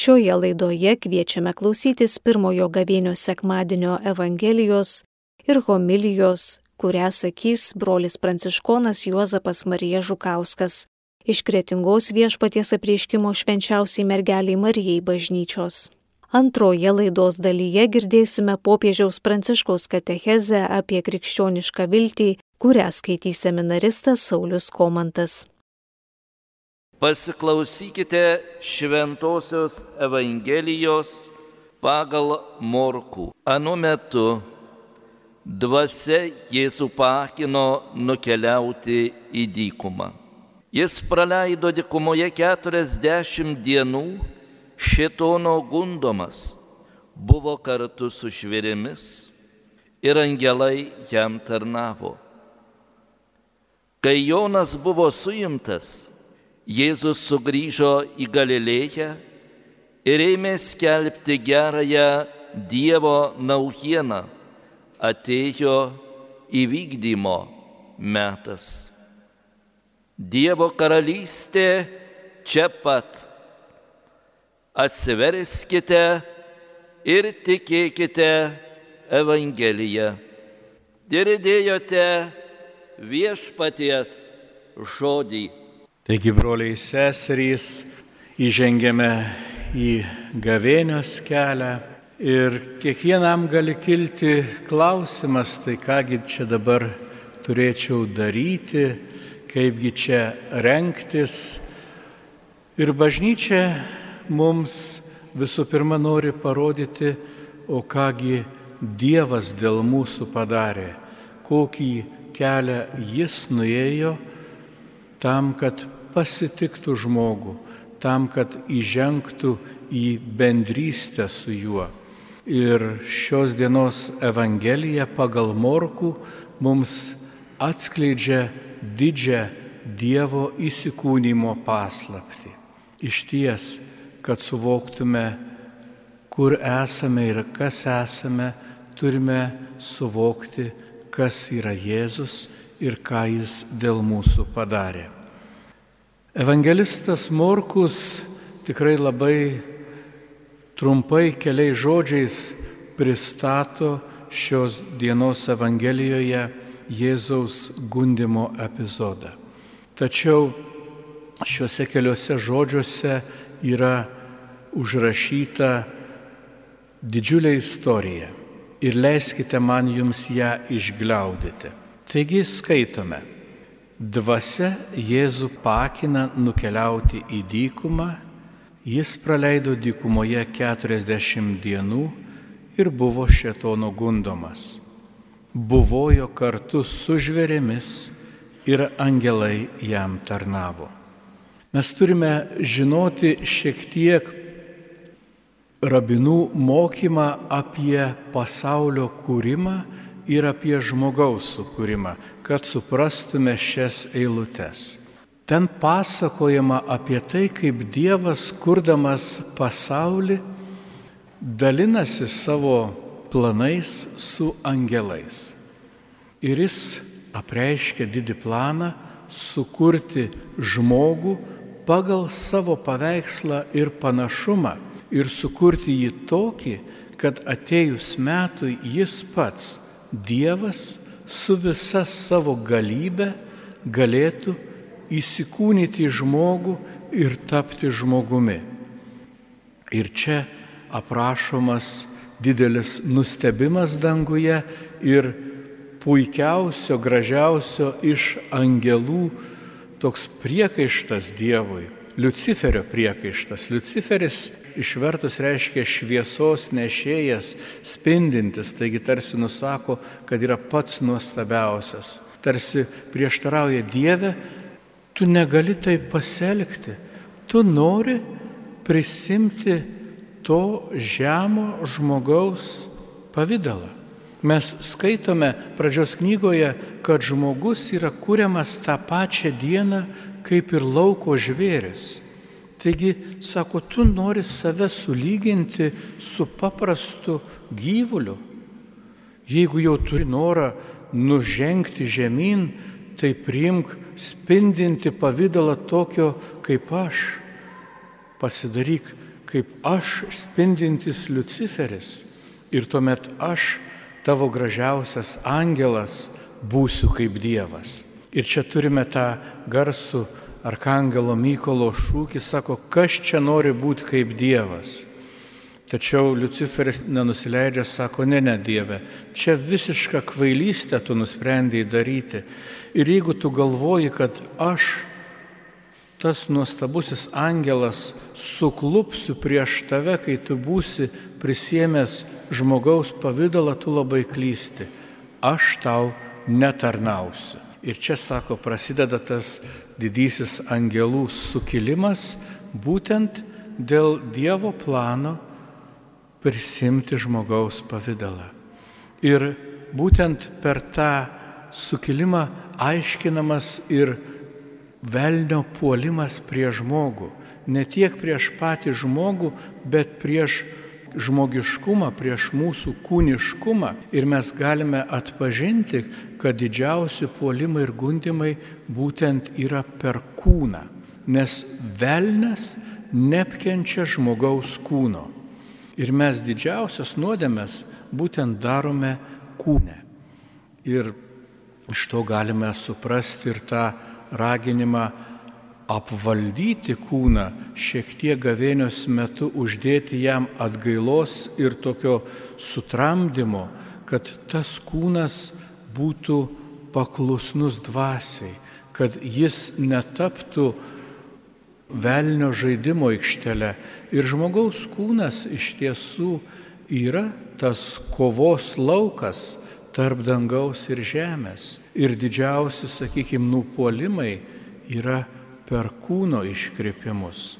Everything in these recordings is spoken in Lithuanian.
Šioje laidoje kviečiame klausytis pirmojo gavėnio sekmadienio Evangelijos ir homilijos, kurią sakys brolis pranciškonas Juozapas Marija Žukauskas iš kretingos viešpaties apreiškimo švenčiausiai mergeliai Marijai bažnyčios. Antroje laidos dalyje girdėsime popiežiaus pranciškaus katechezę apie krikščionišką viltį, kurią skaitys seminaristas Saulis Komantas. Pasiklausykite Šventojios Evangelijos pagal Morkų. Anu metu dvasia Jėzų pakino nukeliauti į dykumą. Jis praleido dykumoje keturiasdešimt dienų šitono gundomas, buvo kartu su švirimis ir angelai jam tarnavo. Kai Jonas buvo suimtas, Jėzus sugrįžo į Galilėją ir ėmė skelbti gerąją Dievo naujieną. Atėjo įvykdymo metas. Dievo karalystė čia pat. Atsiverskite ir tikėkite Evangeliją. Girdėjote viešpaties žodį. Taigi, broliai seserys, įžengėme į gavėnios kelią ir kiekvienam gali kilti klausimas, tai kągi čia dabar turėčiau daryti, kaipgi čia renktis. Ir bažnyčia mums visų pirma nori parodyti, o kągi Dievas dėl mūsų padarė, kokį kelią jis nuėjo tam, kad pasitiktų žmogų, tam, kad įžengtų į bendrystę su juo. Ir šios dienos Evangelija pagal Morkų mums atskleidžia didžią Dievo įsikūnymo paslapti. Iš ties, kad suvoktume, kur esame ir kas esame, turime suvokti, kas yra Jėzus ir ką jis dėl mūsų padarė. Evangelistas Morkus tikrai labai trumpai keliais žodžiais pristato šios dienos Evangelijoje Jėzaus gundimo epizodą. Tačiau šiuose keliuose žodžiuose yra užrašyta didžiulė istorija ir leiskite man jums ją išgliaudyti. Taigi skaitome. Dvasia Jėzų pakina nukeliauti į dykumą, jis praleido dykumoje 40 dienų ir buvo šetono gundomas. Buvojo kartu su žvėrėmis ir angelai jam tarnavo. Mes turime žinoti šiek tiek rabinų mokymą apie pasaulio kūrimą ir apie žmogaus sukūrimą, kad suprastume šias eilutes. Ten pasakojama apie tai, kaip Dievas, kurdamas pasaulį, dalinasi savo planais su angelais. Ir jis apreiškia didį planą sukurti žmogų pagal savo paveikslą ir panašumą ir sukurti jį tokį, kad atėjus metui jis pats Dievas su visa savo galybė galėtų įsikūnyti žmogų ir tapti žmogumi. Ir čia aprašomas didelis nustebimas danguje ir puikiausio, gražiausio iš angelų toks priekaištas Dievui, Luciferio priekaištas. Luciferis išvertus reiškia šviesos nešėjas, spindintis, taigi tarsi nusako, kad yra pats nuostabiausias. Tarsi prieštarauja Dieve, tu negali taip pasielgti, tu nori prisimti to žemo žmogaus pavydalą. Mes skaitome pradžios knygoje, kad žmogus yra kuriamas tą pačią dieną kaip ir lauko žvėris. Taigi, sako, tu nori save sulyginti su paprastu gyvuliu. Jeigu jau turi norą nužengti žemyn, tai priimk spindinti pavydalą tokio kaip aš. Pasidaryk kaip aš spindintis Luciferis ir tuomet aš, tavo gražiausias angelas, būsiu kaip Dievas. Ir čia turime tą garsų Arkangelo Mykolo šūkį, sako, kas čia nori būti kaip Dievas. Tačiau Luciferis nenusileidžia, sako, ne, ne Dieve, čia visišką kvailystę tu nusprendėjai daryti. Ir jeigu tu galvoji, kad aš, tas nuostabusis angelas, suklupsiu prieš tave, kai tu būsi prisiemęs žmogaus pavydalą, tu labai klysti. Aš tau netarnausiu. Ir čia, sako, prasideda tas didysis angelų sukilimas būtent dėl Dievo plano prisimti žmogaus pavydalą. Ir būtent per tą sukilimą aiškinamas ir velnio puolimas prie žmogų. Ne tiek prieš patį žmogų, bet prieš žmogiškumą, prieš mūsų kūniškumą. Ir mes galime atpažinti, kad didžiausi puolimai ir gundimai būtent yra per kūną. Nes velnas neapkenčia žmogaus kūno. Ir mes didžiausias nuodėmės būtent darome kūne. Ir iš to galime suprasti ir tą raginimą apvaldyti kūną, šiek tiek gavėnios metu uždėti jam atgailos ir tokio sutramdymo, kad tas kūnas būtų paklusnus dvasiai, kad jis netaptų velnio žaidimo aikštelę. Ir žmogaus kūnas iš tiesų yra tas kovos laukas tarp dangaus ir žemės. Ir didžiausi, sakykime, nupolimai yra per kūno iškreipimus.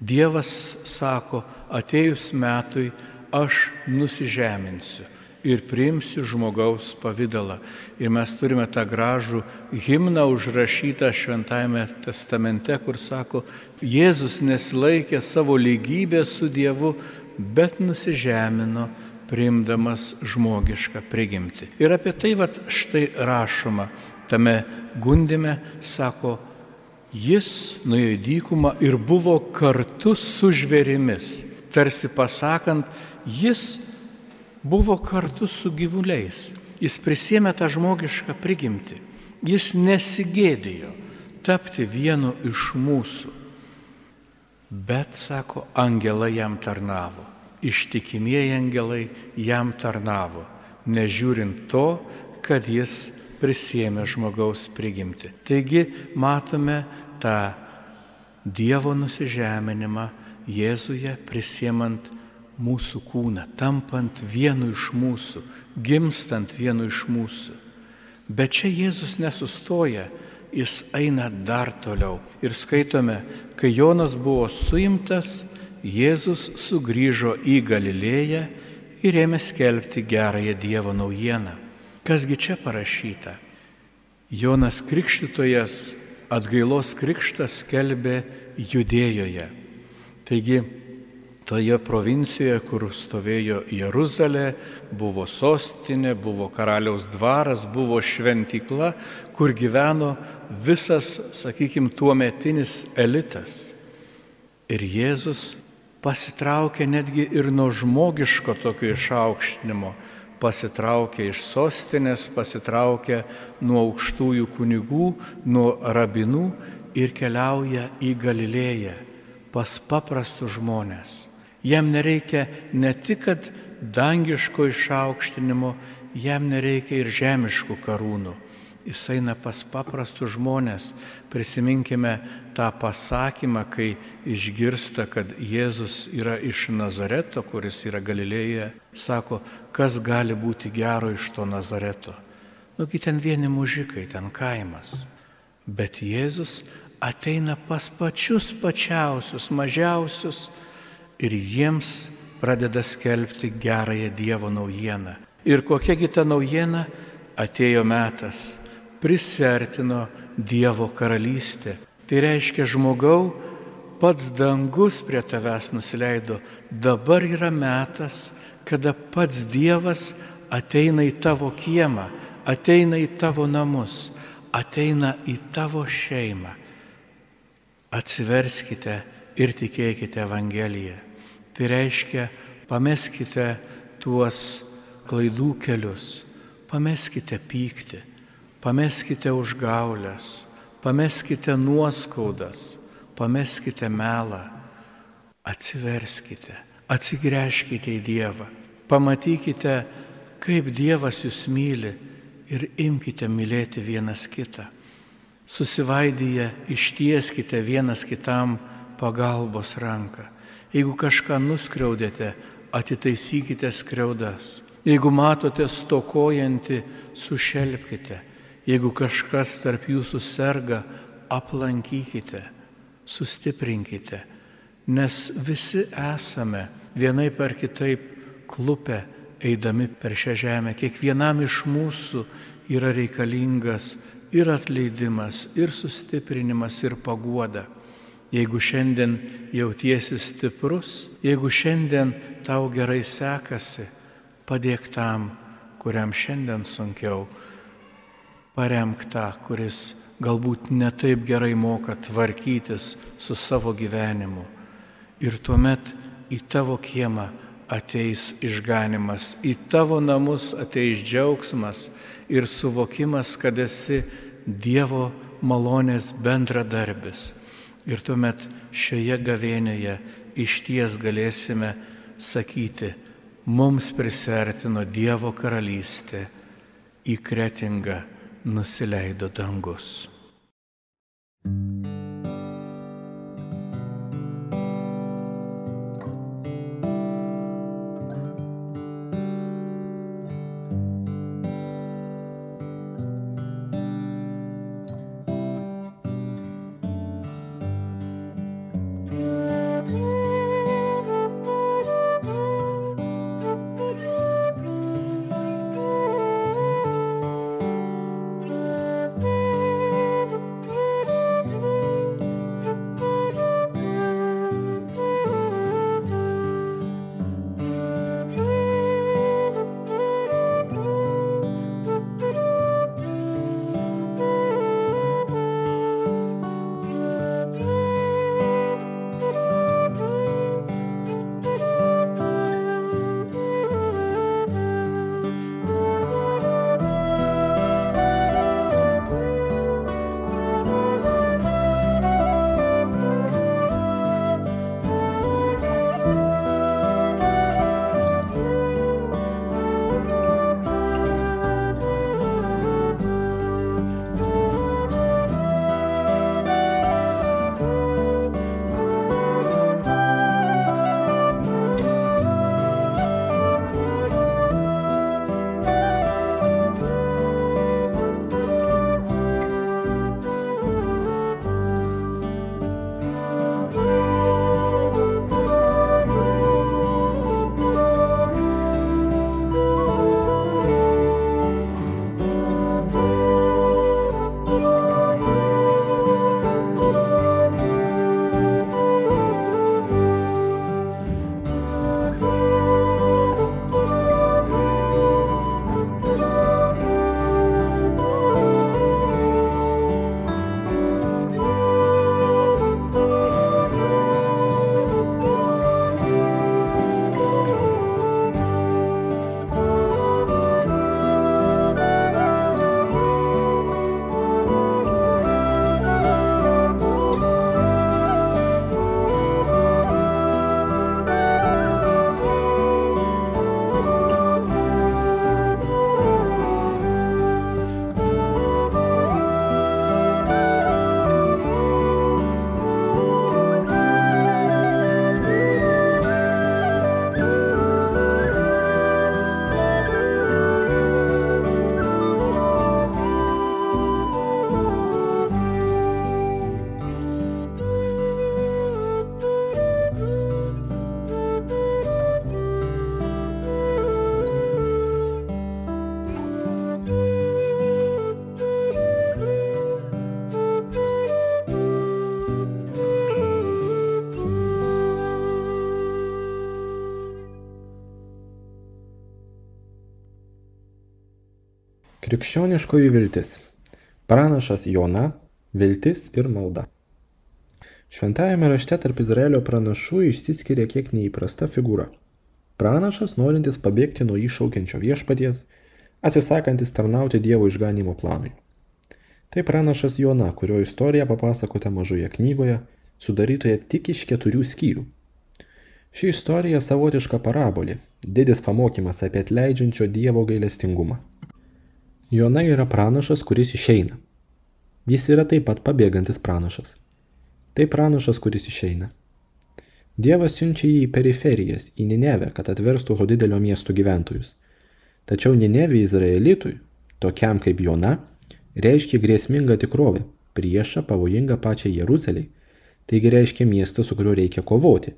Dievas sako, atėjus metui aš nusižeminsiu ir priimsiu žmogaus pavydalą. Ir mes turime tą gražų himną užrašytą Šventajame testamente, kur sako, Jėzus nesilaikė savo lygybę su Dievu, bet nusižemino, priimdamas žmogišką prigimtį. Ir apie tai vat štai rašoma tame gundime, sako, jis nuėjo į dykumą ir buvo kartu su žvėrimis. Tarsi pasakant, jis buvo kartu su gyvuliais. Jis prisėmė tą žmogišką prigimtį. Jis nesigėdėjo tapti vienu iš mūsų. Bet, sako, angelai jam tarnavo. Ištikimieji angelai jam tarnavo, nežiūrint to, kad jis prisėmė žmogaus prigimti. Taigi matome tą Dievo nusižeminimą Jėzuje prisėmant mūsų kūną, tampant vienu iš mūsų, gimstant vienu iš mūsų. Bet čia Jėzus nesustoja, jis eina dar toliau. Ir skaitome, kai Jonas buvo suimtas, Jėzus sugrįžo į Galilėją ir ėmė skelbti gerąją Dievo naujieną. Kasgi čia parašyta? Jonas Krikštytojas atgailos krikštas skelbė Judėjoje. Taigi toje provincijoje, kur stovėjo Jeruzalė, buvo sostinė, buvo karaliaus dvaras, buvo šventykla, kur gyveno visas, sakykime, tuometinis elitas. Ir Jėzus pasitraukė netgi ir nuo žmogiško tokio išaukštinimo, pasitraukė iš sostinės, pasitraukė nuo aukštųjų kunigų, nuo rabinų ir keliauja į Galilėją pas paprastus žmonės. Jam nereikia ne tik dangiško išaukštinimo, jam nereikia ir žemiškų karūnų. Jis eina pas paprastus žmonės. Prisiminkime tą pasakymą, kai išgirsta, kad Jėzus yra iš Nazareto, kuris yra Galilėje. Sako, kas gali būti gero iš to Nazareto. Nugi ten vieni mužikai, ten kaimas. Bet Jėzus ateina pas pačius pačiausius, mažiausius ir jiems pradeda skelbti gerąją Dievo naujieną. Ir kokiagi ta naujiena? Atėjo metas, prisertino Dievo karalystė. Tai reiškia žmogau, pats dangus prie tavęs nusileido. Dabar yra metas, kada pats Dievas ateina į tavo kiemą, ateina į tavo namus, ateina į tavo šeimą. Atsiverskite ir tikėkite Evangeliją. Tai reiškia, pameskite tuos klaidų kelius, pameskite pyktį, pameskite užgaulės, pameskite nuoskaudas, pameskite melą, atsiverskite, atsigręžkite į Dievą, pamatykite, kaip Dievas jūs myli ir imkite mylėti vienas kitą. Susivaidyje ištieskite vienas kitam pagalbos ranką. Jeigu kažką nuskriaudėte, atitaisykite skriaudas. Jeigu matote stokojantį, sušelpkite. Jeigu kažkas tarp jūsų serga, aplankykite, sustiprinkite, nes visi esame vienai per kitaip klupę eidami per šią žemę. Kiekvienam iš mūsų yra reikalingas ir atleidimas, ir sustiprinimas, ir paguoda. Jeigu šiandien jautiesi stiprus, jeigu šiandien tau gerai sekasi, padėk tam, kuriam šiandien sunkiau. Paremk tą, kuris galbūt netaip gerai moka tvarkytis su savo gyvenimu. Ir tuomet į tavo kiemą ateis išganimas, į tavo namus ateis džiaugsmas ir suvokimas, kad esi Dievo malonės bendradarbis. Ir tuomet šioje gavėnėje iš ties galėsime sakyti, mums prisertino Dievo karalystė, į kretingą nusileido dangus. Krikščioniškoji viltis. Pranašas Jona - viltis ir malda. Šventajame rašte tarp Izraelio pranašų išsiskiria kiek neįprasta figūra. Pranašas, norintis pabėgti nuo iššaukiančio viešpaties, atsisakantis tarnauti Dievo išganimo planui. Tai pranašas Jona, kurio istorija papasakota mažoje knygoje, sudarytoje tik iš keturių skyrių. Ši istorija savotiška parabolė, didis pamokymas apie atleidžiančio Dievo gailestingumą. Jona yra pranašas, kuris išeina. Jis yra taip pat pabėgantis pranašas. Tai pranašas, kuris išeina. Dievas siunčia jį į periferijas, į Ninevę, kad atverstų to didelio miesto gyventojus. Tačiau Ninevė Izraelitui, tokiam kaip Jona, reiškia grėsmingą tikrovę, priešą pavojingą pačiai Jeruzaliai, taigi reiškia miestą, su kuriuo reikia kovoti.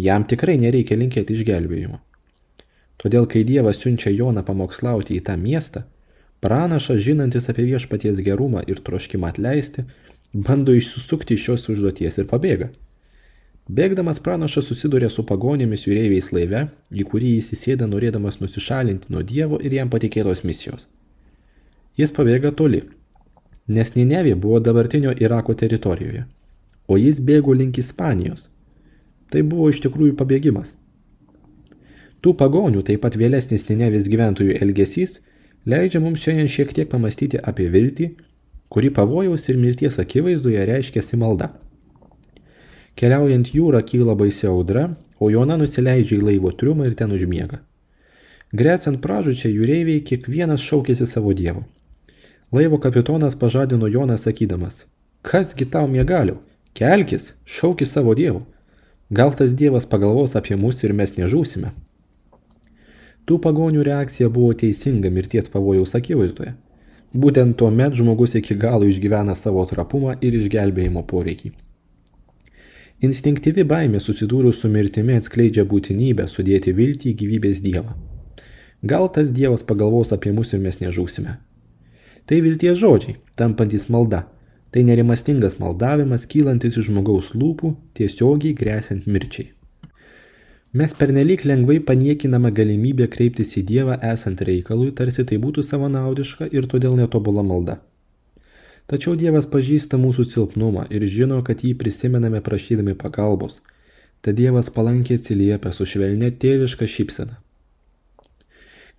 Jam tikrai nereikia linkėti išgelbėjimo. Todėl, kai Dievas siunčia Joną pamokslauti į tą miestą, pranašas, žinantis apie viešpaties gerumą ir troškimą atleisti, bando išsisukti iš šios užduoties ir pabėga. Bėgdamas pranašas susiduria su pagonėmis jūreiviais laive, į kurį jis įsėda norėdamas nusišalinti nuo Dievo ir jam patikėtos misijos. Jis pabėga toli, nes Ninevė buvo dabartinio Irako teritorijoje, o jis bėgo link Ispanijos. Tai buvo iš tikrųjų pabėgimas. Tų pagonių, taip pat vėlesnis Ninevės gyventojų elgesys, leidžia mums šiandien šiek tiek pamastyti apie viltį kuri pavojaus ir mirties akivaizdoje reiškiasi malda. Keliaujant jūrą kyla baisi audra, o Jona nusileidžia į laivo triumą ir ten užmiega. Greciant pražučiai jūreiviai kiekvienas šaukėsi savo dievo. Laivo kapitonas pažadino Joną sakydamas, kasgi tau miegaliau, kelkis, šaukis savo dievo. Gal tas dievas pagalvos apie mus ir mes nežūsime. Tų pagonių reakcija buvo teisinga mirties pavojaus akivaizdoje. Būtent tuo met žmogus iki galo išgyvena savo trapumą ir išgelbėjimo poreikį. Instinktyvi baimė susidūrus su mirtimi atskleidžia būtinybę sudėti viltį į gyvybės dievą. Gal tas dievas pagalvos apie mus ir mes nežūsime. Tai vilties žodžiai, tampantis malda. Tai nerimastingas maldavimas, kylantis iš žmogaus lūpų, tiesiogiai grėsiant mirčiai. Mes pernelyg lengvai paniekiname galimybę kreiptis į Dievą esant reikalui, tarsi tai būtų savanaudiška ir todėl netobula malda. Tačiau Dievas pažįsta mūsų silpnumą ir žino, kad jį prisimename prašydami pagalbos. Tad Dievas palankiai atsiliepia su švelne tėviška šypsena.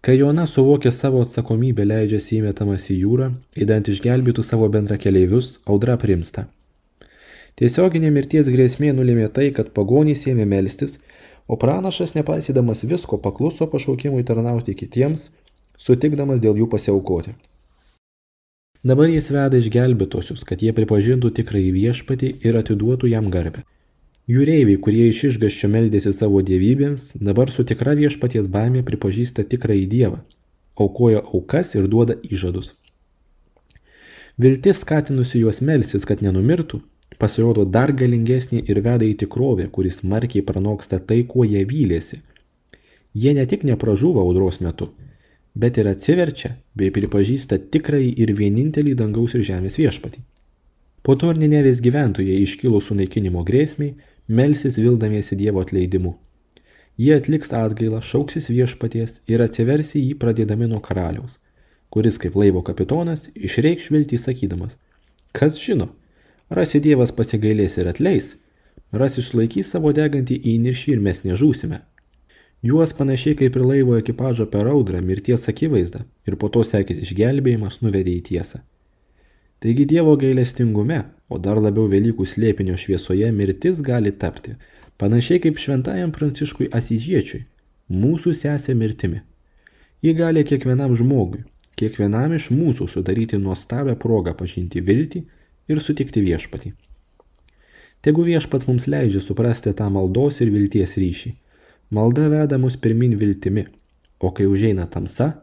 Kai Jona suvokė savo atsakomybę leidžiasi įmetamas į jūrą, įdant išgelbėtų savo bendra keleivius, audra primsta. Tiesioginė mirties grėsmė nulėmė tai, kad pagonys ėmė melstis O pranašas, nepaisydamas visko, pakluso pašaukimui tarnauti kitiems, sutikdamas dėl jų pasiaukoti. Dabar jis veda išgelbėtosius, kad jie pripažintų tikrąjį viešpatį ir atiduotų jam garbę. Jūreiviai, kurie iš išgaščio meldėsi savo dievybėms, dabar su tikra viešpaties baimė pripažįsta tikrąjį dievą, aukoja aukas ir duoda įžadus. Viltis skatinusi juos melsis, kad nenumirtų, pasirodo dar galingesnė ir veda į tikrovę, kuris markiai pranoksta tai, kuo jie vylėsi. Jie ne tik nepražūva audros metu, bet ir atsiverčia bei pripažįsta tikrąjį ir vienintelį dangaus ir žemės viešpatį. Po to ir Ninevės gyventojai iškilus sunaikinimo grėsmiai melsis vildamiesi Dievo atleidimu. Jie atliks atgailą, šauksis viešpaties ir atsiversi jį pradėdami nuo karaliaus, kuris kaip laivo kapitonas išreikš viltį sakydamas, kas žino, Rasi Dievas pasigailės ir atleis, rasi sulaikys savo degantį įniršį ir mes nežūsime. Juos panašiai kaip ir laivo ekipažo per audrą mirties akivaizdą ir po to sekės išgelbėjimas nuvedė į tiesą. Taigi Dievo gailestingume, o dar labiau Velykų slėpinio šviesoje mirtis gali tapti, panašiai kaip šventajam pranciškui Asižiečiui, mūsų sesė mirtimi. Ji gali kiekvienam žmogui, kiekvienam iš mūsų sudaryti nuostabią progą pažinti viltį ir sutikti viešpatį. Tegu viešpats mums leidžia suprasti tą maldos ir vilties ryšį. Malda veda mus pirmin viltimi, o kai užeina tamsa,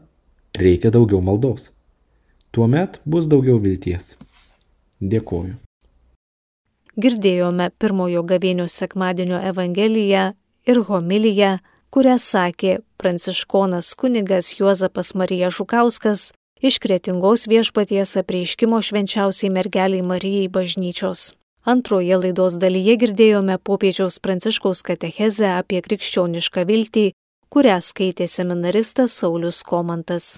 reikia daugiau maldos. Tuomet bus daugiau vilties. Dėkoju. Girdėjome pirmojo gavėnio sekmadienio evangeliją ir homiliją, kurią sakė pranciškonas kunigas Juozapas Marija Žukauskas iš kretingos viešpaties apreiškimo švenčiausiai mergeliai Marijai bažnyčios. Antroje laidos dalyje girdėjome popiežiaus pranciškaus katechezę apie krikščionišką viltį, kurią skaitė seminaristas Saulis Komantas.